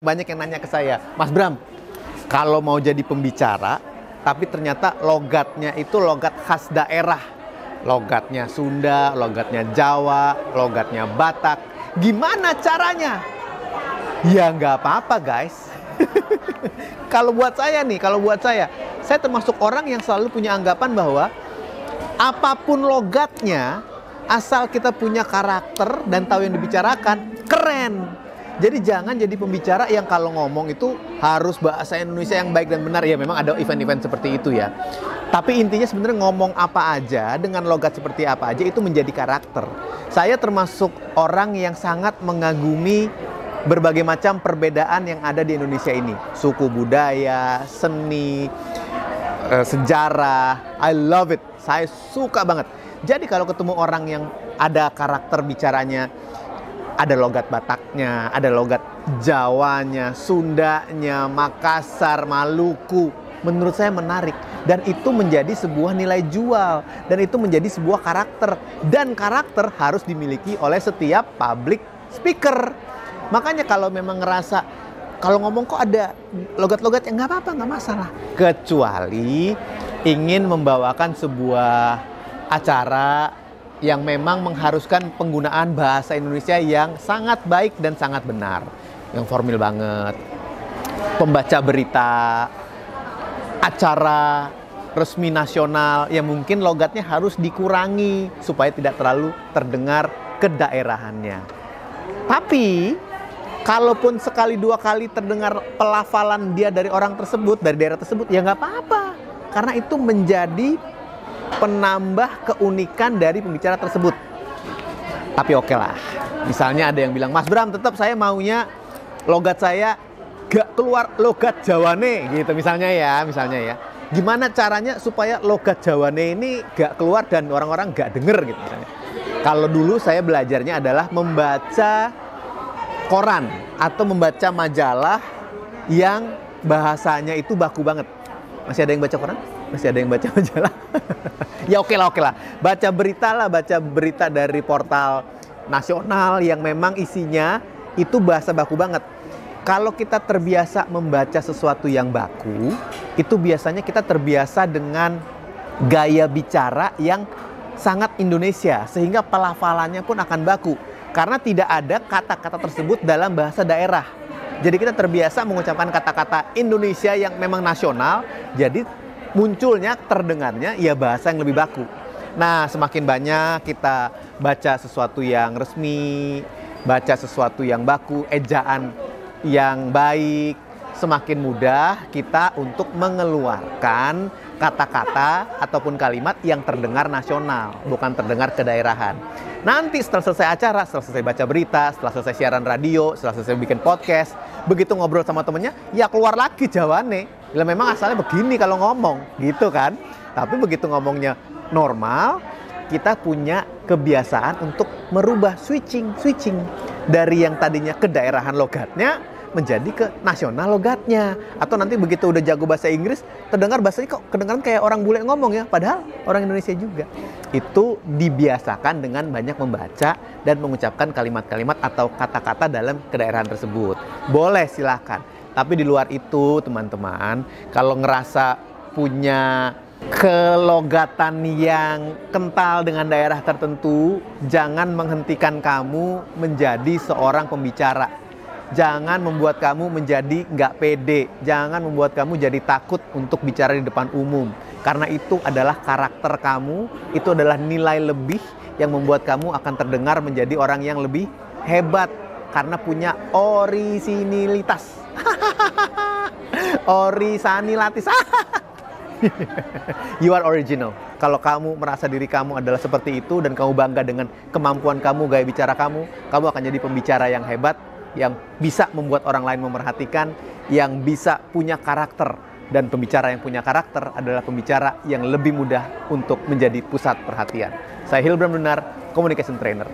Banyak yang nanya ke saya, Mas Bram, kalau mau jadi pembicara, tapi ternyata logatnya itu logat khas daerah. Logatnya Sunda, logatnya Jawa, logatnya Batak. Gimana caranya? Ya nggak apa-apa guys. kalau buat saya nih, kalau buat saya, saya termasuk orang yang selalu punya anggapan bahwa apa pun logatnya, asal kita punya karakter dan tahu yang dibicarakan, keren. Jadi jangan jadi pembicara yang kalau ngomong itu harus bahasa Indonesia yang baik dan benar. Ya memang ada event-event seperti itu ya. Tapi intinya sebenarnya ngomong apa aja dengan logat seperti apa aja itu menjadi karakter. Saya termasuk orang yang sangat mengagumi berbagai macam perbedaan yang ada di Indonesia ini. Suku budaya, seni, eh, sejarah. I love it. Saya suka banget. Jadi kalau ketemu orang yang ada karakter bicaranya ada logat Bataknya, ada logat Jawanya, Sundanya, Makassar, Maluku. Menurut saya menarik dan itu menjadi sebuah nilai jual dan itu menjadi sebuah karakter dan karakter harus dimiliki oleh setiap public speaker. Makanya kalau memang ngerasa kalau ngomong kok ada logat-logat yang nggak apa-apa nggak masalah kecuali ingin membawakan sebuah acara yang memang mengharuskan penggunaan bahasa Indonesia yang sangat baik dan sangat benar. Yang formil banget. Pembaca berita, acara resmi nasional yang mungkin logatnya harus dikurangi supaya tidak terlalu terdengar kedaerahannya. Tapi kalaupun sekali dua kali terdengar pelafalan dia dari orang tersebut, dari daerah tersebut, ya nggak apa-apa. Karena itu menjadi penambah keunikan dari pembicara tersebut. Tapi oke okay lah. Misalnya ada yang bilang, Mas Bram tetap saya maunya logat saya gak keluar logat Jawane gitu misalnya ya, misalnya ya. Gimana caranya supaya logat Jawane ini gak keluar dan orang-orang gak denger gitu misalnya. Kalau dulu saya belajarnya adalah membaca koran atau membaca majalah yang bahasanya itu baku banget. Masih ada yang baca koran? Masih ada yang baca majalah? ya oke okay lah, oke okay lah. Baca berita lah, baca berita dari portal nasional yang memang isinya itu bahasa baku banget. Kalau kita terbiasa membaca sesuatu yang baku, itu biasanya kita terbiasa dengan gaya bicara yang sangat Indonesia, sehingga pelafalannya pun akan baku. Karena tidak ada kata-kata tersebut dalam bahasa daerah. Jadi kita terbiasa mengucapkan kata-kata Indonesia yang memang nasional, jadi munculnya terdengarnya ya bahasa yang lebih baku. Nah, semakin banyak kita baca sesuatu yang resmi, baca sesuatu yang baku, ejaan yang baik, semakin mudah kita untuk mengeluarkan kata-kata ataupun kalimat yang terdengar nasional, bukan terdengar kedaerahan. Nanti setelah selesai acara, setelah selesai baca berita, setelah selesai siaran radio, setelah selesai bikin podcast, begitu ngobrol sama temennya, ya keluar lagi jawabannya. Bila memang asalnya begini kalau ngomong, gitu kan. Tapi begitu ngomongnya normal, kita punya kebiasaan untuk merubah switching, switching dari yang tadinya kedaerahan logatnya menjadi ke nasional logatnya. Atau nanti begitu udah jago bahasa Inggris terdengar bahasanya kok kedengaran kayak orang bule ngomong ya padahal orang Indonesia juga. Itu dibiasakan dengan banyak membaca dan mengucapkan kalimat-kalimat atau kata-kata dalam kedaerahan tersebut. Boleh silahkan tapi di luar itu teman-teman kalau ngerasa punya kelogatan yang kental dengan daerah tertentu jangan menghentikan kamu menjadi seorang pembicara. Jangan membuat kamu menjadi nggak pede, jangan membuat kamu jadi takut untuk bicara di depan umum. Karena itu adalah karakter kamu, itu adalah nilai lebih yang membuat kamu akan terdengar menjadi orang yang lebih hebat karena punya orisinilitas. Orisanilatis. you are original. Kalau kamu merasa diri kamu adalah seperti itu dan kamu bangga dengan kemampuan kamu, gaya bicara kamu, kamu akan jadi pembicara yang hebat yang bisa membuat orang lain memerhatikan, yang bisa punya karakter. Dan pembicara yang punya karakter adalah pembicara yang lebih mudah untuk menjadi pusat perhatian. Saya Hilbram Benar, Communication Trainer.